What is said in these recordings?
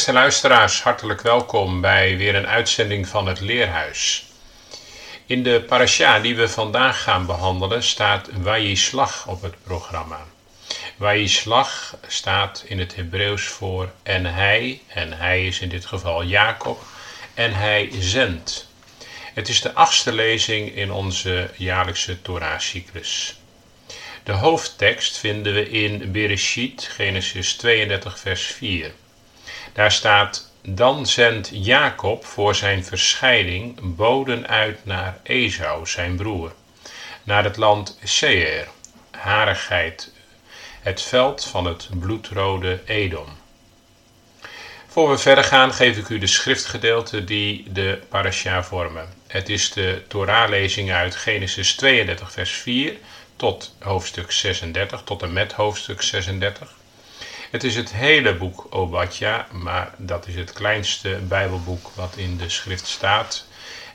Beste luisteraars, hartelijk welkom bij weer een uitzending van het Leerhuis. In de parasha die we vandaag gaan behandelen staat Wayislach op het programma. Wayislach staat in het Hebreeuws voor en hij, en hij is in dit geval Jacob, en hij zendt. Het is de achtste lezing in onze jaarlijkse Torah-cyclus. De hoofdtekst vinden we in Bereshit, Genesis 32, vers 4. Daar staat: Dan zendt Jacob voor zijn verscheiding boden uit naar Esau, zijn broer, naar het land Seir, harigheid, het veld van het bloedrode Edom. Voor we verder gaan, geef ik u de schriftgedeelten die de parasha vormen. Het is de Torah-lezing uit Genesis 32, vers 4 tot hoofdstuk 36, tot en met hoofdstuk 36. Het is het hele boek Obadja, maar dat is het kleinste Bijbelboek wat in de schrift staat.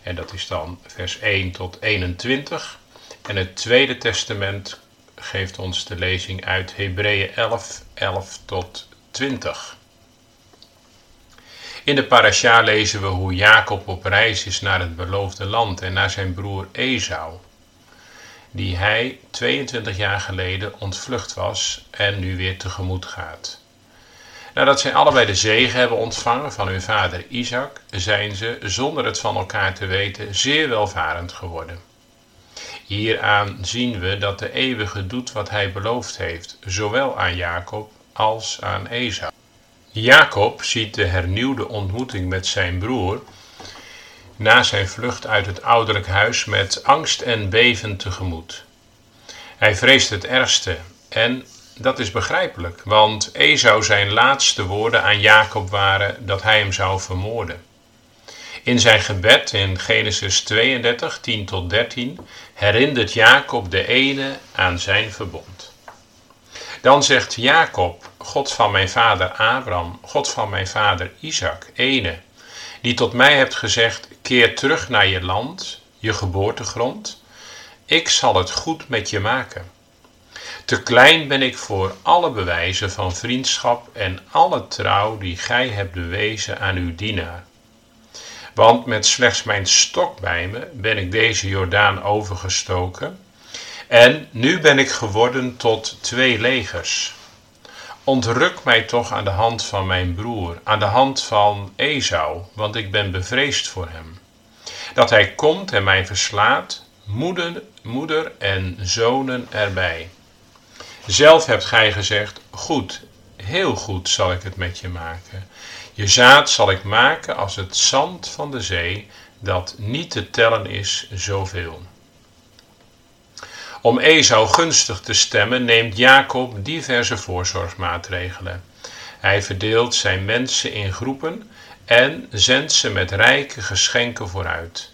En dat is dan vers 1 tot 21. En het Tweede Testament geeft ons de lezing uit Hebreeën 11, 11 tot 20. In de parasha lezen we hoe Jacob op reis is naar het beloofde land en naar zijn broer Esau die hij 22 jaar geleden ontvlucht was en nu weer tegemoet gaat. Nadat zij allebei de zegen hebben ontvangen van hun vader Isaac, zijn ze, zonder het van elkaar te weten, zeer welvarend geworden. Hieraan zien we dat de eeuwige doet wat hij beloofd heeft, zowel aan Jacob als aan Esau. Jacob ziet de hernieuwde ontmoeting met zijn broer na zijn vlucht uit het ouderlijk huis met angst en beven tegemoet. Hij vreest het ergste en dat is begrijpelijk, want Esau zijn laatste woorden aan Jacob waren dat hij hem zou vermoorden. In zijn gebed in Genesis 32, 10 tot 13 herinnert Jacob de ene aan zijn verbond. Dan zegt Jacob, God van mijn vader Abraham, God van mijn vader Isaac, ene, die tot mij hebt gezegd, keer terug naar je land, je geboortegrond, ik zal het goed met je maken. Te klein ben ik voor alle bewijzen van vriendschap en alle trouw die gij hebt bewezen aan uw dienaar. Want met slechts mijn stok bij me ben ik deze Jordaan overgestoken, en nu ben ik geworden tot twee legers. Ontruk mij toch aan de hand van mijn broer, aan de hand van Esau, want ik ben bevreesd voor hem. Dat hij komt en mij verslaat, moeder, moeder en zonen erbij. Zelf hebt gij gezegd: Goed, heel goed zal ik het met je maken. Je zaad zal ik maken als het zand van de zee, dat niet te tellen is zoveel. Om Esau gunstig te stemmen neemt Jacob diverse voorzorgsmaatregelen. Hij verdeelt zijn mensen in groepen en zendt ze met rijke geschenken vooruit.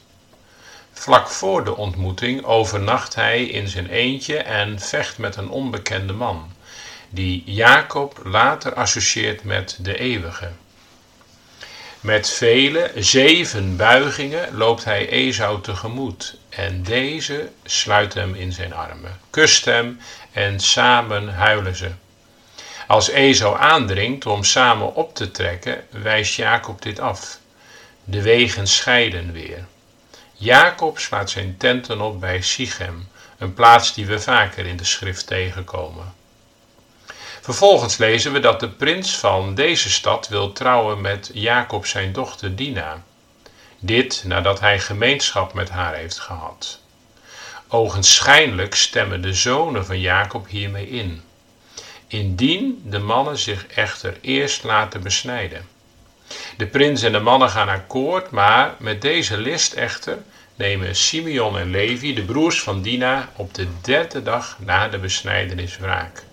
Vlak voor de ontmoeting overnacht hij in zijn eentje en vecht met een onbekende man, die Jacob later associeert met de eeuwige. Met vele zeven buigingen loopt hij Esau tegemoet en deze sluit hem in zijn armen, kust hem en samen huilen ze. Als Esau aandringt om samen op te trekken, wijst Jacob dit af. De wegen scheiden weer. Jacob slaat zijn tenten op bij Sichem, een plaats die we vaker in de schrift tegenkomen. Vervolgens lezen we dat de prins van deze stad wil trouwen met Jacob zijn dochter Dina. Dit nadat hij gemeenschap met haar heeft gehad. Ogenschijnlijk stemmen de zonen van Jacob hiermee in. Indien de mannen zich echter eerst laten besnijden. De prins en de mannen gaan akkoord, maar met deze list echter nemen Simeon en Levi, de broers van Dina, op de derde dag na de besnijdenis wraak.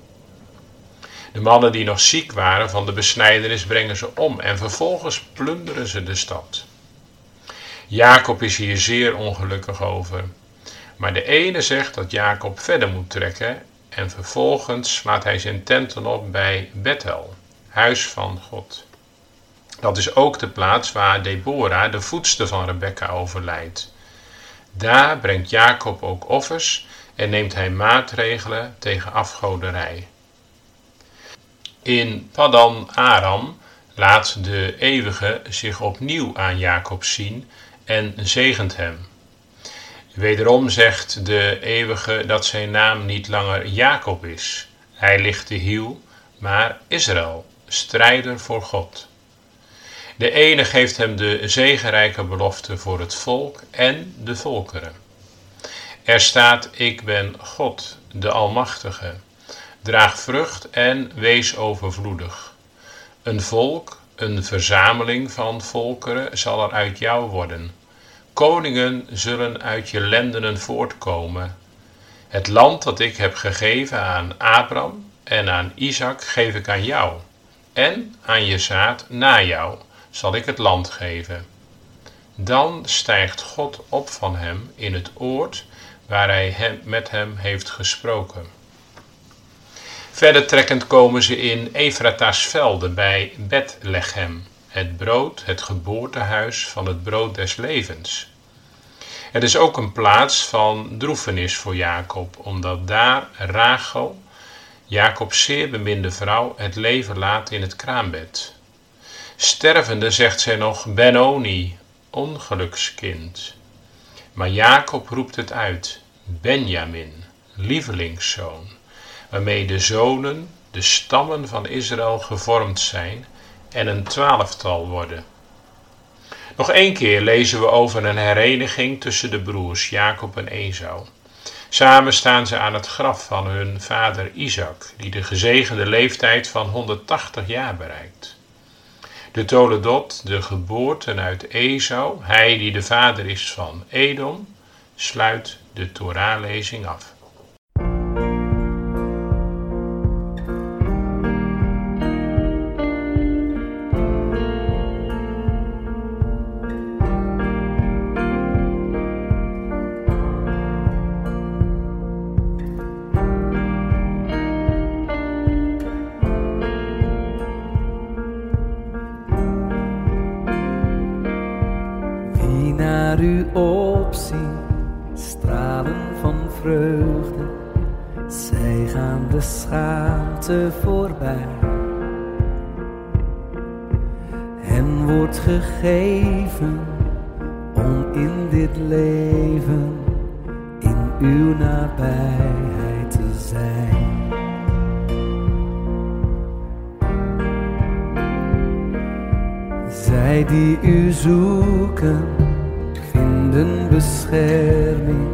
De mannen die nog ziek waren van de besnijdenis brengen ze om en vervolgens plunderen ze de stad. Jacob is hier zeer ongelukkig over. Maar de ene zegt dat Jacob verder moet trekken en vervolgens slaat hij zijn tenten op bij Bethel, huis van God. Dat is ook de plaats waar Deborah, de voedster van Rebekka, overlijdt. Daar brengt Jacob ook offers en neemt hij maatregelen tegen afgoderij. In Padan Aram laat de Eeuwige zich opnieuw aan Jacob zien en zegent hem. Wederom zegt de Eeuwige dat zijn naam niet langer Jacob is. Hij ligt de hiel, maar Israël, strijder voor God. De ene geeft hem de zegenrijke belofte voor het volk en de volkeren. Er staat: Ik ben God, de Almachtige. Draag vrucht en wees overvloedig. Een volk, een verzameling van volkeren zal er uit jou worden. Koningen zullen uit je lendenen voortkomen. Het land dat ik heb gegeven aan Abraham en aan Isaac geef ik aan jou. En aan je zaad na jou zal ik het land geven. Dan stijgt God op van hem in het oord waar hij hem, met hem heeft gesproken. Verder trekkend komen ze in Efrata's velden bij Bethlehem, het brood, het geboortehuis van het brood des levens. Het is ook een plaats van droefenis voor Jacob, omdat daar Rachel, Jacob's zeer beminde vrouw, het leven laat in het kraambed. Stervende zegt zij nog Benoni, ongelukskind. Maar Jacob roept het uit, Benjamin, lievelingszoon waarmee de zonen, de stammen van Israël gevormd zijn en een twaalftal worden. Nog één keer lezen we over een hereniging tussen de broers Jacob en Esau. Samen staan ze aan het graf van hun vader Isaac, die de gezegende leeftijd van 180 jaar bereikt. De Toledot, de geboorte uit Esau, hij die de vader is van Edom, sluit de Torahlezing af. Wordt gegeven om in dit leven in uw nabijheid te zijn. Zij die u zoeken vinden bescherming,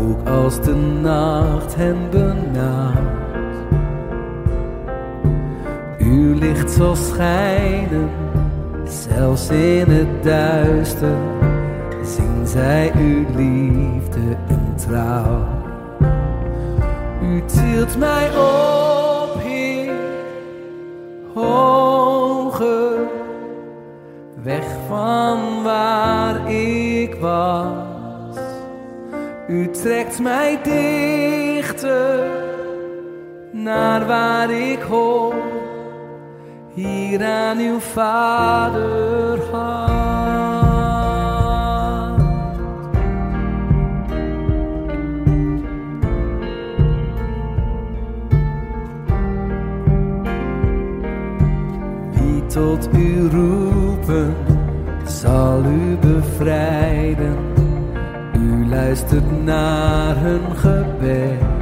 ook als de nacht hen benauwt. Uw licht zal schijnen, zelfs in het duister, zien zij uw liefde en trouw. U tilt mij op, Heer, hoger, weg van waar ik was. U trekt mij dichter naar waar ik hoor, hier aan uw vaderhart. Wie tot u roepen, zal u bevrijden. U luistert naar hun gebed.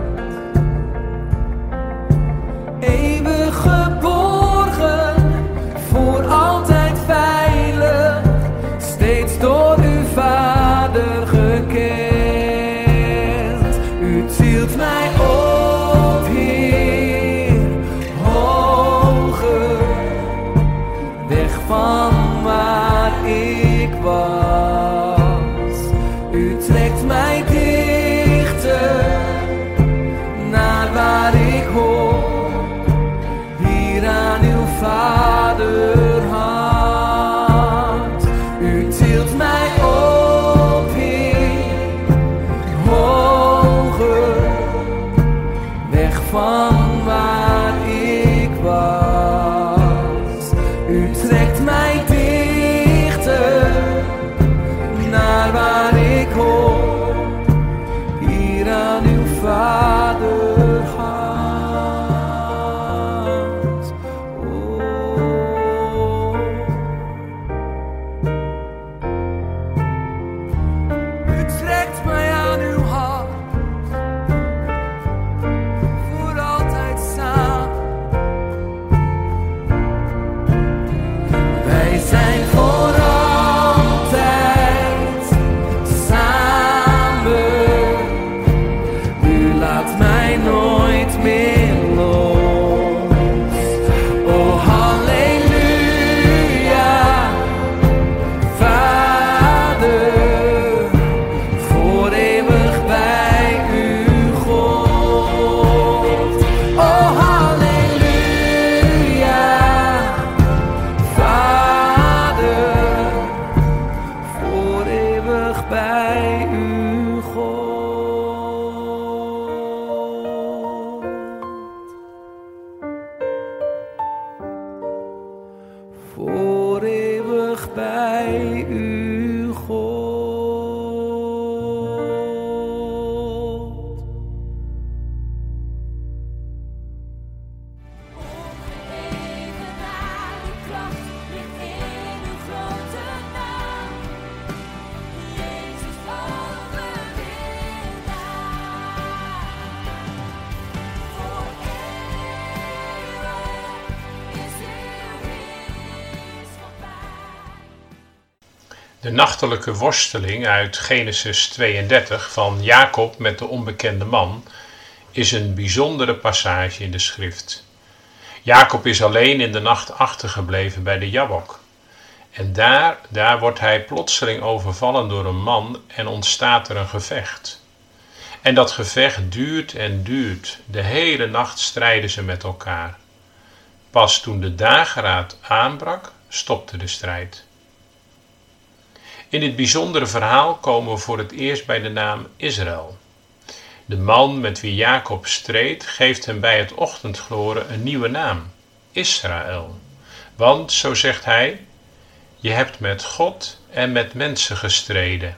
De nachtelijke worsteling uit Genesis 32 van Jacob met de onbekende man is een bijzondere passage in de schrift. Jacob is alleen in de nacht achtergebleven bij de Jabok. En daar, daar wordt hij plotseling overvallen door een man en ontstaat er een gevecht. En dat gevecht duurt en duurt. De hele nacht strijden ze met elkaar. Pas toen de dageraad aanbrak, stopte de strijd. In dit bijzondere verhaal komen we voor het eerst bij de naam Israël. De man met wie Jacob streed geeft hem bij het ochtendgloren een nieuwe naam, Israël. Want, zo zegt hij, je hebt met God en met mensen gestreden.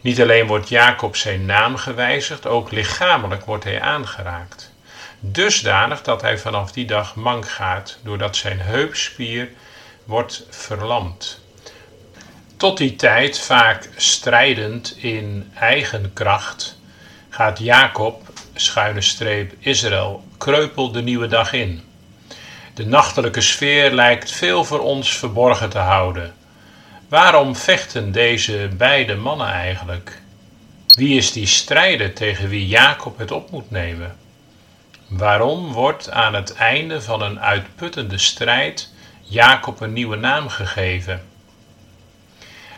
Niet alleen wordt Jacob zijn naam gewijzigd, ook lichamelijk wordt hij aangeraakt. Dusdanig dat hij vanaf die dag mank gaat, doordat zijn heupspier wordt verlamd. Tot die tijd vaak strijdend in eigen kracht, gaat Jacob, schuine streep Israël, kreupel de nieuwe dag in. De nachtelijke sfeer lijkt veel voor ons verborgen te houden. Waarom vechten deze beide mannen eigenlijk? Wie is die strijder tegen wie Jacob het op moet nemen? Waarom wordt aan het einde van een uitputtende strijd Jacob een nieuwe naam gegeven?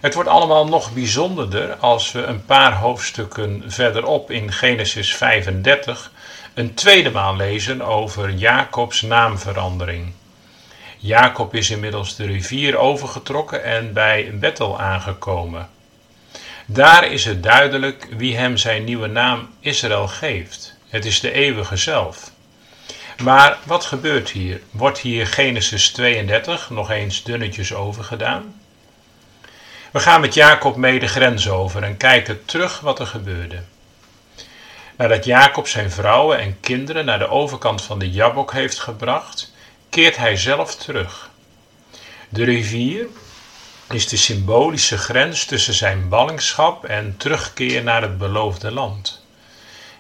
Het wordt allemaal nog bijzonderder als we een paar hoofdstukken verderop in Genesis 35 een tweede maal lezen over Jacobs naamverandering. Jacob is inmiddels de rivier overgetrokken en bij Bethel aangekomen. Daar is het duidelijk wie hem zijn nieuwe naam Israël geeft. Het is de eeuwige zelf. Maar wat gebeurt hier? Wordt hier Genesis 32 nog eens dunnetjes overgedaan? We gaan met Jacob mee de grens over en kijken terug wat er gebeurde. Nadat Jacob zijn vrouwen en kinderen naar de overkant van de Jabok heeft gebracht, keert hij zelf terug. De rivier is de symbolische grens tussen zijn ballingschap en terugkeer naar het beloofde land.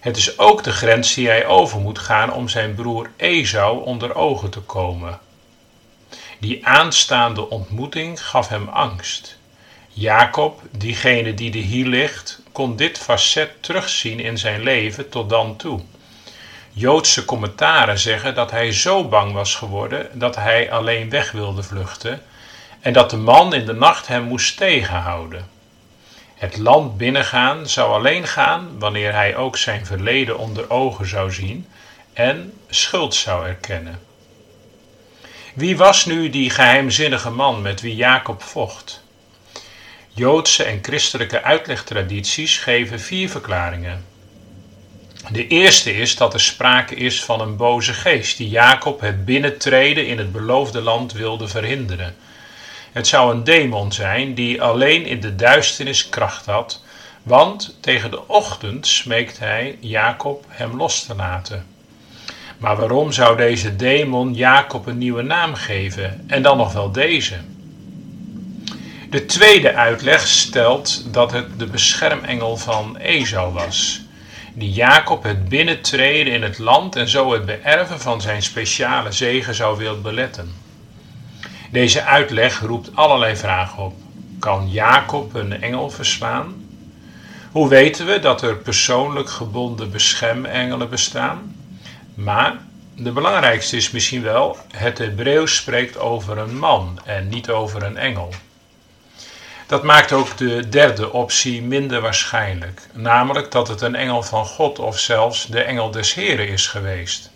Het is ook de grens die hij over moet gaan om zijn broer Esau onder ogen te komen. Die aanstaande ontmoeting gaf hem angst. Jacob, diegene die er hier ligt, kon dit facet terugzien in zijn leven tot dan toe. Joodse commentaren zeggen dat hij zo bang was geworden dat hij alleen weg wilde vluchten en dat de man in de nacht hem moest tegenhouden. Het land binnengaan zou alleen gaan wanneer hij ook zijn verleden onder ogen zou zien en schuld zou erkennen. Wie was nu die geheimzinnige man met wie Jacob vocht? Joodse en christelijke uitlegtradities geven vier verklaringen. De eerste is dat er sprake is van een boze geest die Jacob het binnentreden in het beloofde land wilde verhinderen. Het zou een demon zijn die alleen in de duisternis kracht had, want tegen de ochtend smeekt hij Jacob hem los te laten. Maar waarom zou deze demon Jacob een nieuwe naam geven en dan nog wel deze? De tweede uitleg stelt dat het de beschermengel van Esau was, die Jacob het binnentreden in het land en zo het beërven van zijn speciale zegen zou willen beletten. Deze uitleg roept allerlei vragen op. Kan Jacob een engel verslaan? Hoe weten we dat er persoonlijk gebonden beschermengelen bestaan? Maar de belangrijkste is misschien wel, het Hebreeuws spreekt over een man en niet over een engel. Dat maakt ook de derde optie minder waarschijnlijk, namelijk dat het een engel van God of zelfs de engel des Heren is geweest.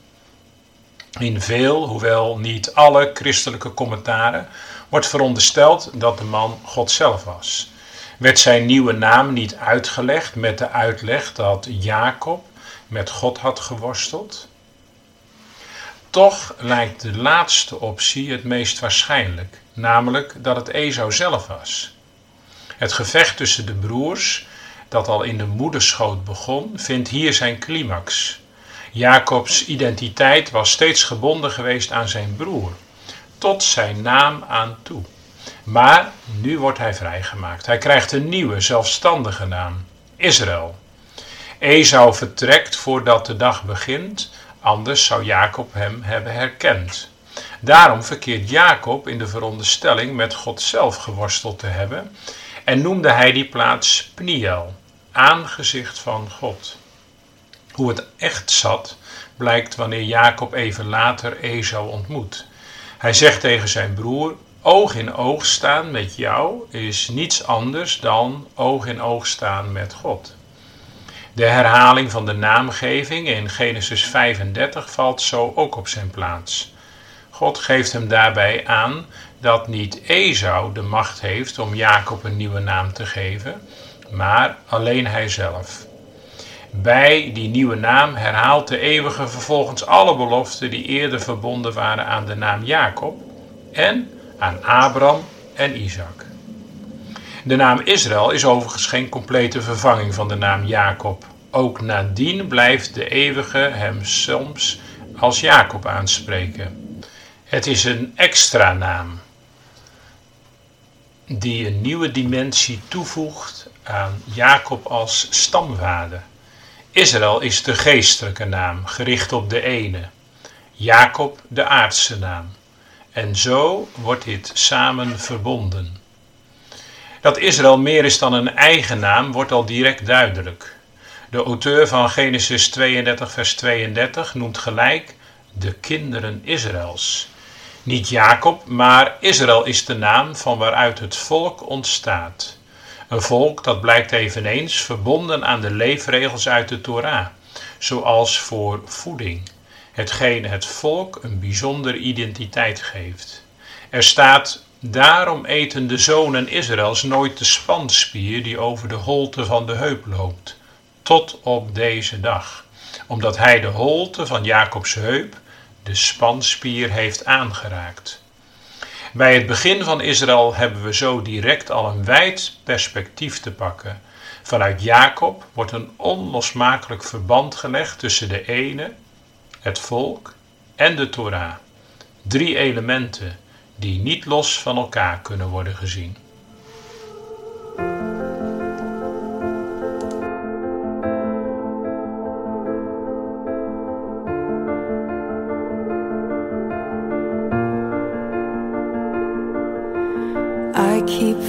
In veel, hoewel niet alle christelijke commentaren, wordt verondersteld dat de man God zelf was. Werd zijn nieuwe naam niet uitgelegd met de uitleg dat Jacob met God had geworsteld? Toch lijkt de laatste optie het meest waarschijnlijk, namelijk dat het Esau zelf was. Het gevecht tussen de broers, dat al in de moederschoot begon, vindt hier zijn climax. Jacobs identiteit was steeds gebonden geweest aan zijn broer, tot zijn naam aan toe. Maar nu wordt hij vrijgemaakt. Hij krijgt een nieuwe, zelfstandige naam: Israël. Esau vertrekt voordat de dag begint, anders zou Jacob hem hebben herkend. Daarom verkeert Jacob in de veronderstelling met God zelf geworsteld te hebben en noemde hij die plaats Pniel, aangezicht van God. Hoe het echt zat, blijkt wanneer Jacob even later Esau ontmoet. Hij zegt tegen zijn broer: Oog in oog staan met jou is niets anders dan oog in oog staan met God. De herhaling van de naamgeving in Genesis 35 valt zo ook op zijn plaats. God geeft hem daarbij aan dat niet Esau de macht heeft om Jacob een nieuwe naam te geven, maar alleen hij zelf. Bij die nieuwe naam herhaalt de eeuwige vervolgens alle beloften die eerder verbonden waren aan de naam Jacob en aan Abraham en Isaac. De naam Israël is overigens geen complete vervanging van de naam Jacob. Ook nadien blijft de eeuwige hem soms als Jacob aanspreken. Het is een extra naam die een nieuwe dimensie toevoegt aan Jacob als stamvader. Israël is de geestelijke naam, gericht op de ene. Jacob de aardse naam. En zo wordt dit samen verbonden. Dat Israël meer is dan een eigen naam wordt al direct duidelijk. De auteur van Genesis 32, vers 32 noemt gelijk de kinderen Israëls. Niet Jacob, maar Israël is de naam van waaruit het volk ontstaat. Een volk dat blijkt eveneens verbonden aan de leefregels uit de Torah, zoals voor voeding, hetgeen het volk een bijzondere identiteit geeft. Er staat, daarom eten de zonen Israëls nooit de spanspier die over de holte van de heup loopt, tot op deze dag, omdat hij de holte van Jacobs heup, de spanspier, heeft aangeraakt. Bij het begin van Israël hebben we zo direct al een wijd perspectief te pakken. Vanuit Jacob wordt een onlosmakelijk verband gelegd tussen de ene, het volk, en de Torah. Drie elementen die niet los van elkaar kunnen worden gezien.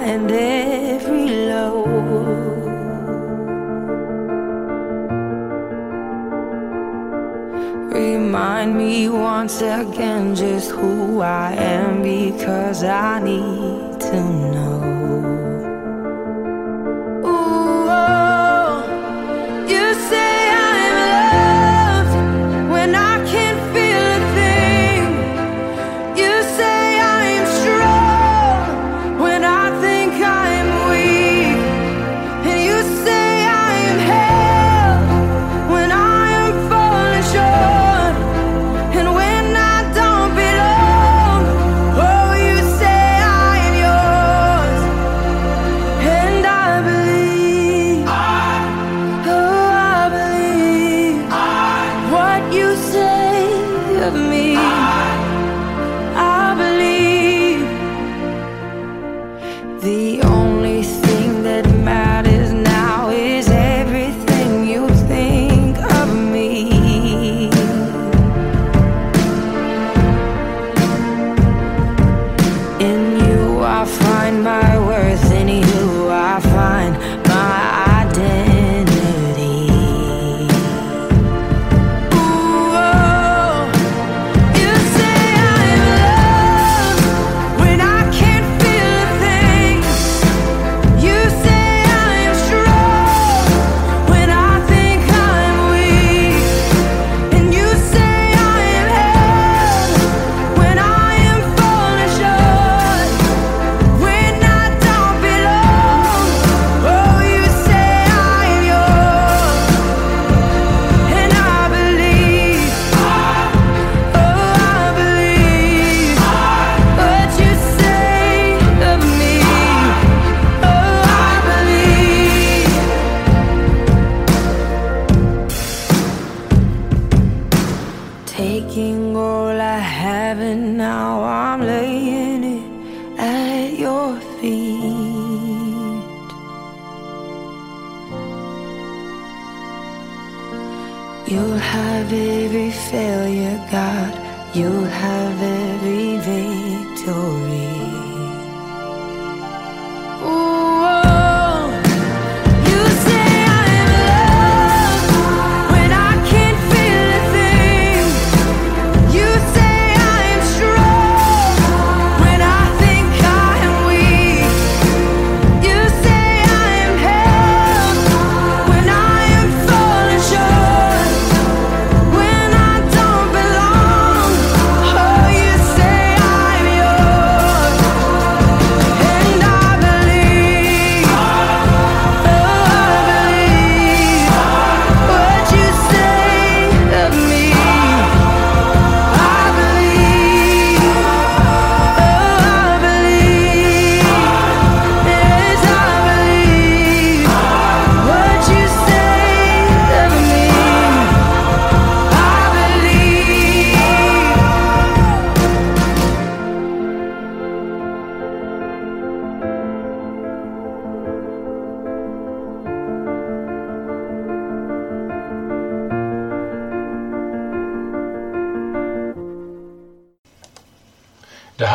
and every low? remind me once again just who I am because I need to know.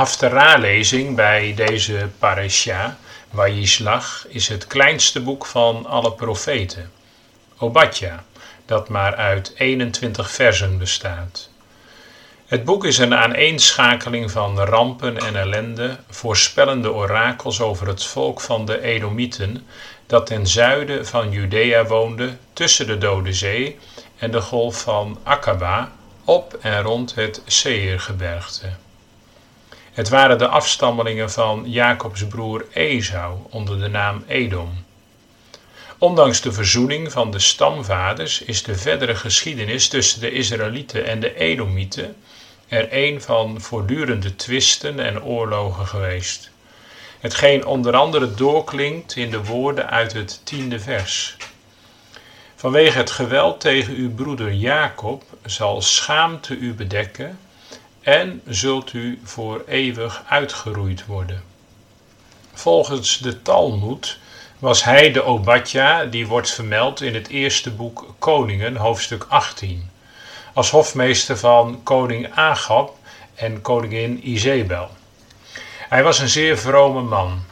Haftarah-lezing bij deze parasha, Wayislach, is het kleinste boek van alle profeten. Obadja, dat maar uit 21 versen bestaat. Het boek is een aaneenschakeling van rampen en ellende, voorspellende orakels over het volk van de Edomieten, dat ten zuiden van Judea woonde, tussen de Dode Zee en de golf van Akaba, op en rond het Seirgebergte. Het waren de afstammelingen van Jacobs broer Esau onder de naam Edom. Ondanks de verzoening van de stamvaders is de verdere geschiedenis tussen de Israëlieten en de Edomieten er een van voortdurende twisten en oorlogen geweest. Hetgeen onder andere doorklinkt in de woorden uit het tiende vers. Vanwege het geweld tegen uw broeder Jacob zal schaamte u bedekken en zult u voor eeuwig uitgeroeid worden. Volgens de Talmud was hij de Obadja die wordt vermeld in het eerste boek Koningen, hoofdstuk 18, als hofmeester van koning Agab en koningin Izebel. Hij was een zeer vrome man.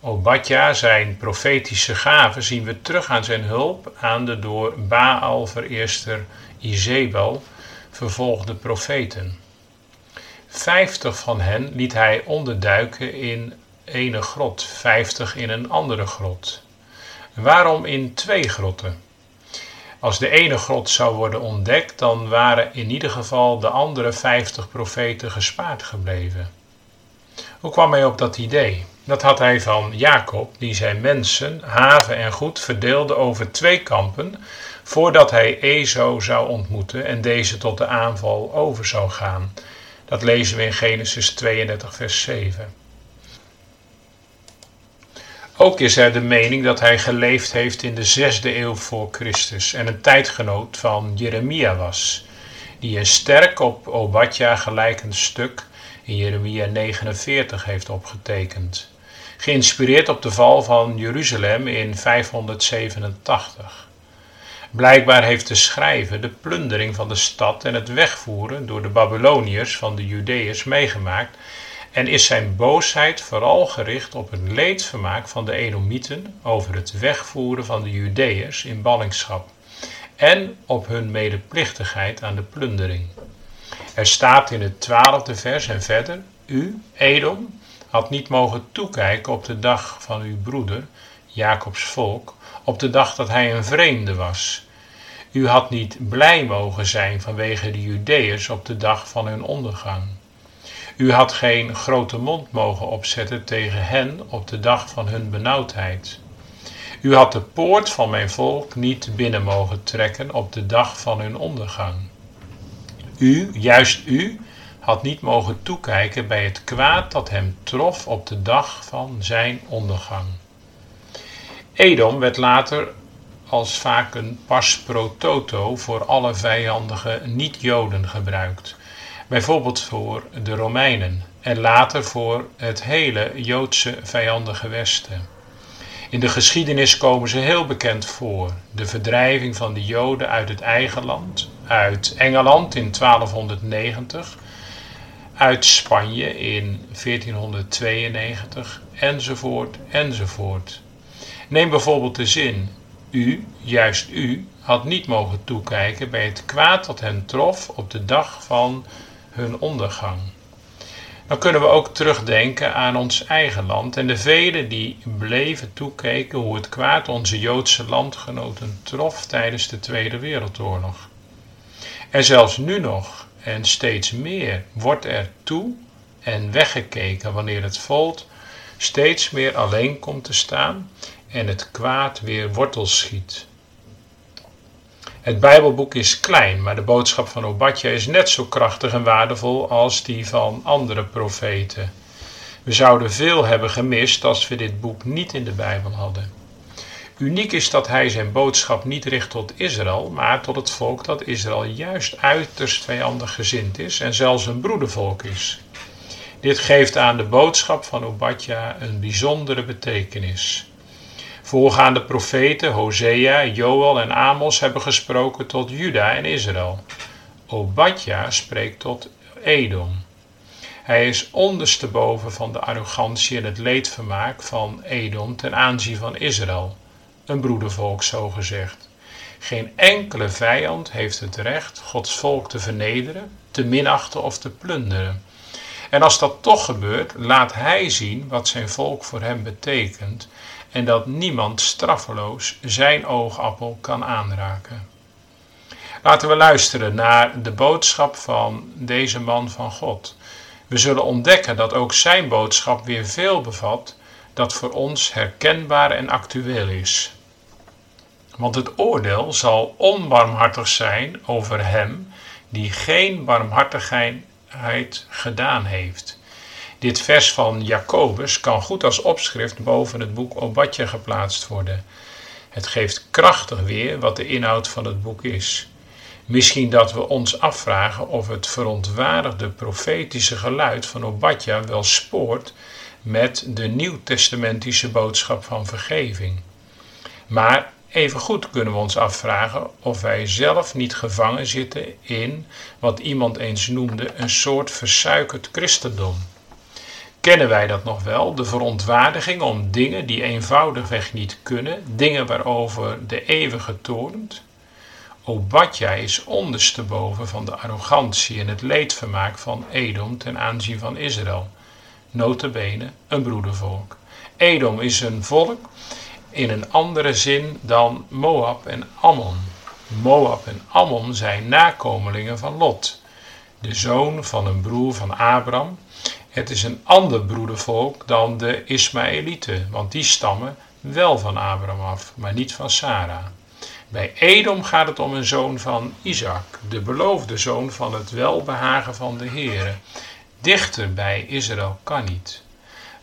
Obadja, zijn profetische gaven, zien we terug aan zijn hulp aan de door Baal vereerster Izebel vervolgde profeten. Vijftig van hen liet hij onderduiken in ene grot, vijftig in een andere grot. Waarom in twee grotten? Als de ene grot zou worden ontdekt, dan waren in ieder geval de andere vijftig profeten gespaard gebleven. Hoe kwam hij op dat idee? Dat had hij van Jacob, die zijn mensen, haven en goed verdeelde over twee kampen, voordat hij Ezo zou ontmoeten en deze tot de aanval over zou gaan. Dat lezen we in Genesis 32, vers 7. Ook is er de mening dat hij geleefd heeft in de zesde eeuw voor Christus en een tijdgenoot van Jeremia was, die een sterk op Obadja gelijkend stuk in Jeremia 49 heeft opgetekend, geïnspireerd op de val van Jeruzalem in 587. Blijkbaar heeft de schrijver de plundering van de stad en het wegvoeren door de Babyloniërs van de Judeërs meegemaakt en is zijn boosheid vooral gericht op het leedvermaak van de Edomieten over het wegvoeren van de Judeërs in ballingschap en op hun medeplichtigheid aan de plundering. Er staat in het twaalfde vers en verder: U, Edom, had niet mogen toekijken op de dag van uw broeder, Jacobs volk, op de dag dat hij een vreemde was. U had niet blij mogen zijn vanwege de Judeërs op de dag van hun ondergang. U had geen grote mond mogen opzetten tegen hen op de dag van hun benauwdheid. U had de poort van mijn volk niet binnen mogen trekken op de dag van hun ondergang. U, juist u, had niet mogen toekijken bij het kwaad dat hem trof op de dag van zijn ondergang. Edom werd later als vaak een pas pro toto voor alle vijandige niet-Joden gebruikt. Bijvoorbeeld voor de Romeinen en later voor het hele Joodse vijandige Westen. In de geschiedenis komen ze heel bekend voor. De verdrijving van de Joden uit het eigen land, uit Engeland in 1290, uit Spanje in 1492, enzovoort, enzovoort. Neem bijvoorbeeld de zin: U, juist u, had niet mogen toekijken bij het kwaad dat hen trof op de dag van hun ondergang. Dan kunnen we ook terugdenken aan ons eigen land en de velen die bleven toekeken hoe het kwaad onze Joodse landgenoten trof tijdens de Tweede Wereldoorlog. En zelfs nu nog en steeds meer wordt er toe en weggekeken wanneer het volk steeds meer alleen komt te staan en het kwaad weer wortels schiet. Het Bijbelboek is klein, maar de boodschap van Obadja is net zo krachtig en waardevol als die van andere profeten. We zouden veel hebben gemist als we dit boek niet in de Bijbel hadden. Uniek is dat hij zijn boodschap niet richt tot Israël, maar tot het volk dat Israël juist uiterst vijandig gezind is en zelfs een broedervolk is. Dit geeft aan de boodschap van Obadja een bijzondere betekenis. Voorgaande profeten Hosea, Joel en Amos hebben gesproken tot Juda en Israël. Obadja spreekt tot Edom. Hij is ondersteboven van de arrogantie en het leedvermaak van Edom ten aanzien van Israël, een broedervolk zo gezegd. Geen enkele vijand heeft het recht Gods volk te vernederen, te minachten of te plunderen. En als dat toch gebeurt, laat hij zien wat zijn volk voor hem betekent en dat niemand straffeloos zijn oogappel kan aanraken. Laten we luisteren naar de boodschap van deze man van God. We zullen ontdekken dat ook zijn boodschap weer veel bevat dat voor ons herkenbaar en actueel is. Want het oordeel zal onbarmhartig zijn over hem die geen barmhartigheid gedaan heeft. Dit vers van Jacobus kan goed als opschrift boven het boek Obadja geplaatst worden. Het geeft krachtig weer wat de inhoud van het boek is. Misschien dat we ons afvragen of het verontwaardigde profetische geluid van Obadja wel spoort met de nieuwtestamentische boodschap van vergeving. Maar evengoed kunnen we ons afvragen of wij zelf niet gevangen zitten in wat iemand eens noemde een soort versuikerd christendom. Kennen wij dat nog wel? De verontwaardiging om dingen die eenvoudigweg niet kunnen, dingen waarover de eeuwige torent? Obadja is ondersteboven van de arrogantie en het leedvermaak van Edom ten aanzien van Israël. Notabene een broedervolk. Edom is een volk in een andere zin dan Moab en Ammon. Moab en Ammon zijn nakomelingen van Lot, de zoon van een broer van Abraham. Het is een ander broedervolk dan de Ismaëlieten, want die stammen wel van Abraham af, maar niet van Sarah. Bij Edom gaat het om een zoon van Isaac, de beloofde zoon van het welbehagen van de Heere. Dichter bij Israël kan niet.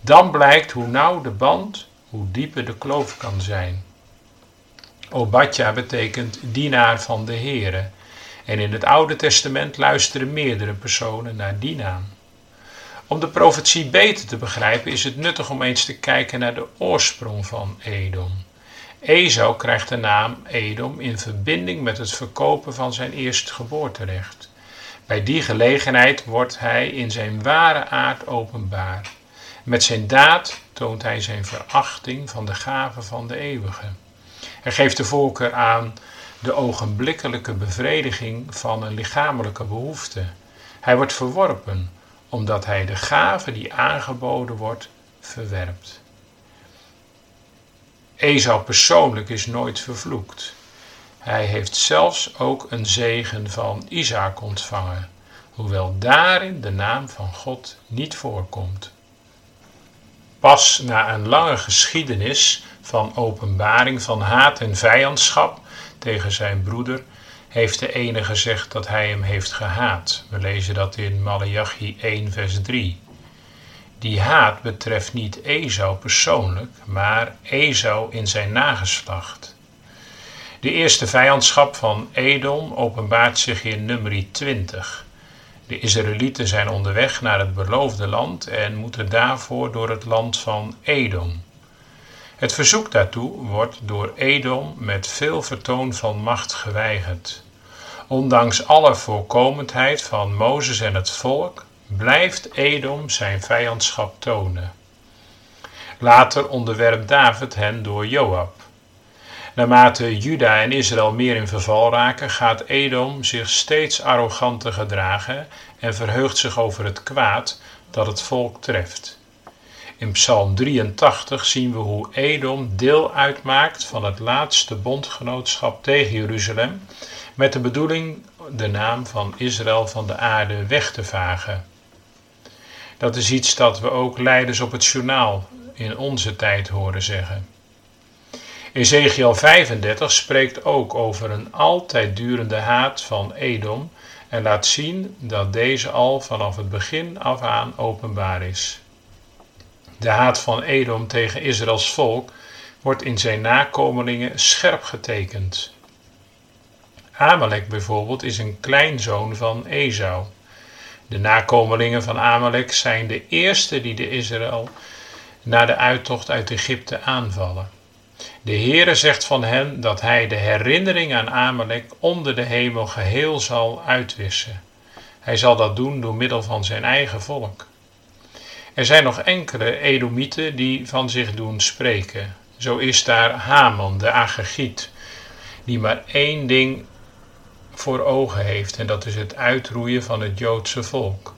Dan blijkt hoe nauw de band, hoe dieper de kloof kan zijn. Obadja betekent dienaar van de Heere. En in het Oude Testament luisteren meerdere personen naar die naam. Om de profetie beter te begrijpen is het nuttig om eens te kijken naar de oorsprong van Edom. Esau krijgt de naam Edom in verbinding met het verkopen van zijn eerstgeboorterecht. Bij die gelegenheid wordt hij in zijn ware aard openbaar. Met zijn daad toont hij zijn verachting van de gave van de eeuwige. Hij geeft de voorkeur aan de ogenblikkelijke bevrediging van een lichamelijke behoefte. Hij wordt verworpen omdat hij de gave die aangeboden wordt verwerpt. Esau persoonlijk is nooit vervloekt. Hij heeft zelfs ook een zegen van Isaac ontvangen, hoewel daarin de naam van God niet voorkomt. Pas na een lange geschiedenis van openbaring van haat en vijandschap tegen zijn broeder heeft de ene gezegd dat hij hem heeft gehaat. We lezen dat in Malachi 1 vers 3. Die haat betreft niet Esau persoonlijk, maar Esau in zijn nageslacht. De eerste vijandschap van Edom openbaart zich in nummer 20. De Israëlieten zijn onderweg naar het beloofde land en moeten daarvoor door het land van Edom. Het verzoek daartoe wordt door Edom met veel vertoon van macht geweigerd. Ondanks alle voorkomendheid van Mozes en het volk blijft Edom zijn vijandschap tonen. Later onderwerpt David hen door Joab. Naarmate Juda en Israël meer in verval raken, gaat Edom zich steeds arroganter gedragen en verheugt zich over het kwaad dat het volk treft. In Psalm 83 zien we hoe Edom deel uitmaakt van het laatste bondgenootschap tegen Jeruzalem, met de bedoeling de naam van Israël van de aarde weg te vagen. Dat is iets dat we ook leiders op het journaal in onze tijd horen zeggen. Ezekiel 35 spreekt ook over een altijd durende haat van Edom en laat zien dat deze al vanaf het begin af aan openbaar is. De haat van Edom tegen Israëls volk wordt in zijn nakomelingen scherp getekend. Amalek bijvoorbeeld is een kleinzoon van Esau. De nakomelingen van Amalek zijn de eerste die de Israël na de uittocht uit Egypte aanvallen. De Heere zegt van hen dat hij de herinnering aan Amalek onder de hemel geheel zal uitwissen. Hij zal dat doen door middel van zijn eigen volk. Er zijn nog enkele Edomieten die van zich doen spreken. Zo is daar Haman, de Agagiet, die maar één ding voor ogen heeft en dat is het uitroeien van het Joodse volk.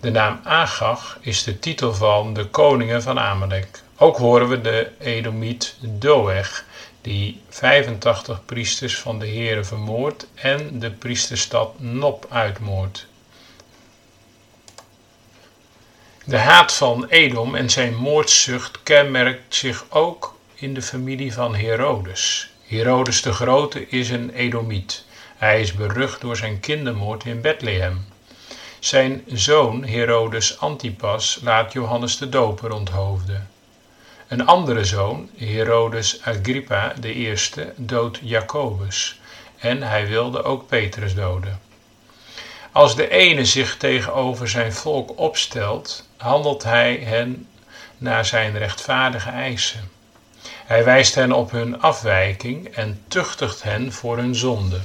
De naam Agag is de titel van de koningen van Amalek. Ook horen we de Edomiet Doeg, die 85 priesters van de Heere vermoordt en de priesterstad Nop uitmoordt. De haat van Edom en zijn moordzucht kenmerkt zich ook in de familie van Herodes. Herodes de Grote is een Edomiet. Hij is berucht door zijn kindermoord in Bethlehem. Zijn zoon Herodes Antipas laat Johannes de Doper onthoofden. Een andere zoon, Herodes Agrippa I, doodt Jacobus en hij wilde ook Petrus doden. Als de ene zich tegenover zijn volk opstelt, handelt hij hen naar zijn rechtvaardige eisen. Hij wijst hen op hun afwijking en tuchtigt hen voor hun zonde.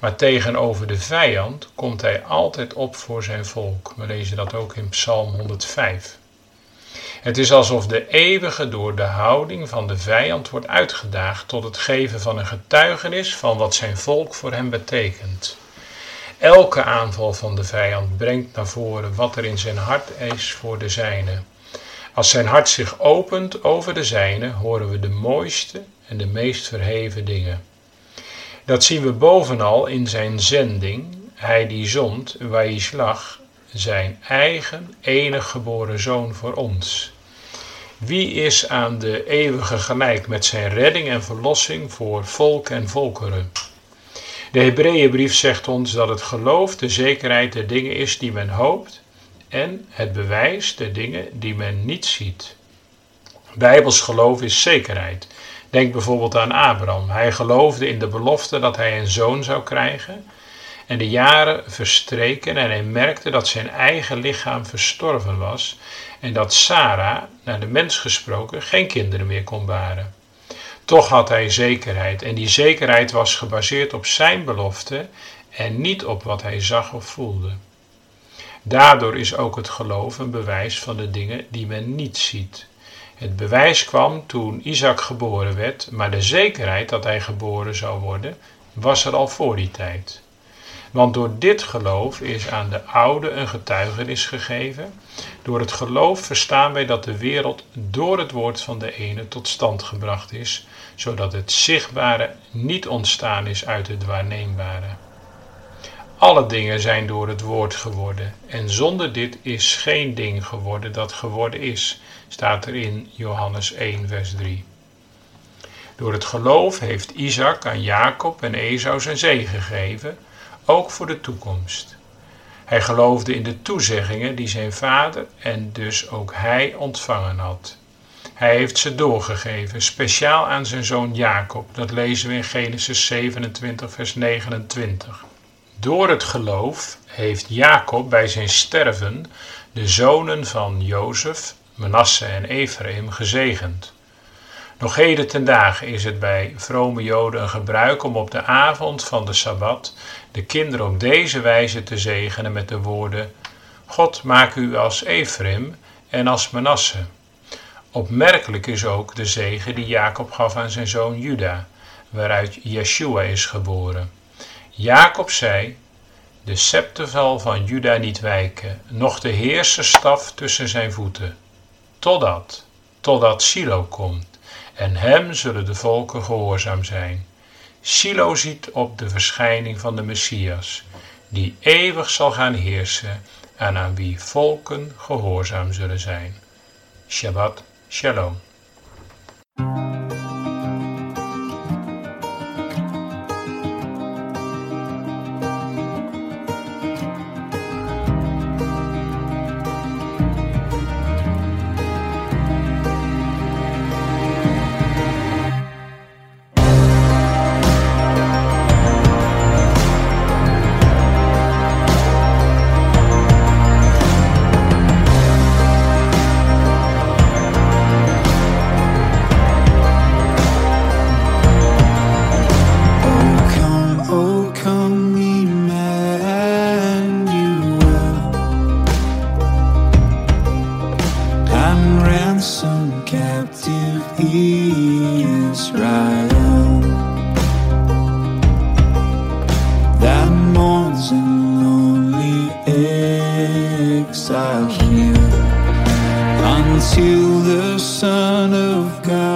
Maar tegenover de vijand komt hij altijd op voor zijn volk. We lezen dat ook in Psalm 105. Het is alsof de eeuwige door de houding van de vijand wordt uitgedaagd tot het geven van een getuigenis van wat zijn volk voor hem betekent. Elke aanval van de vijand brengt naar voren wat er in zijn hart is voor de zijne. Als zijn hart zich opent over de zijne, horen we de mooiste en de meest verheven dingen. Dat zien we bovenal in zijn zending, hij die zond, slag, zijn eigen enig geboren zoon voor ons. Wie is aan de eeuwige gelijk met zijn redding en verlossing voor volk en volkeren? De Hebreeënbrief zegt ons dat het geloof de zekerheid der dingen is die men hoopt en het bewijs der dingen die men niet ziet. Bijbels geloof is zekerheid. Denk bijvoorbeeld aan Abraham. Hij geloofde in de belofte dat hij een zoon zou krijgen. En de jaren verstreken en hij merkte dat zijn eigen lichaam verstorven was en dat Sarah, naar de mens gesproken, geen kinderen meer kon baren. Toch had hij zekerheid en die zekerheid was gebaseerd op zijn belofte en niet op wat hij zag of voelde. Daardoor is ook het geloof een bewijs van de dingen die men niet ziet. Het bewijs kwam toen Isaac geboren werd, maar de zekerheid dat hij geboren zou worden was er al voor die tijd. Want door dit geloof is aan de oude een getuigenis gegeven. Door het geloof verstaan wij dat de wereld door het woord van de ene tot stand gebracht is, zodat het zichtbare niet ontstaan is uit het waarneembare. Alle dingen zijn door het woord geworden, en zonder dit is geen ding geworden dat geworden is, staat er in Johannes 1, vers 3. Door het geloof heeft Isaac aan Jacob en Esau zijn zegen gegeven, ook voor de toekomst. Hij geloofde in de toezeggingen die zijn vader en dus ook hij ontvangen had. Hij heeft ze doorgegeven, speciaal aan zijn zoon Jacob. Dat lezen we in Genesis 27, vers 29. Door het geloof heeft Jacob bij zijn sterven de zonen van Jozef, Manasse en Ephraim gezegend. Nog heden ten dagen is het bij vrome Joden een gebruik om op de avond van de Sabbat de kinderen op deze wijze te zegenen met de woorden: God maak u als Ephraim en als Manasse. Opmerkelijk is ook de zegen die Jacob gaf aan zijn zoon Juda, waaruit Yeshua is geboren. Jacob zei: De scepterval van Juda niet wijken, noch de heerserstaf tussen zijn voeten, totdat, totdat Silo komt, en hem zullen de volken gehoorzaam zijn. Silo ziet op de verschijning van de Messias, die eeuwig zal gaan heersen en aan wie volken gehoorzaam zullen zijn. Shabbat Shalom. Until the Son of God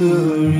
misery.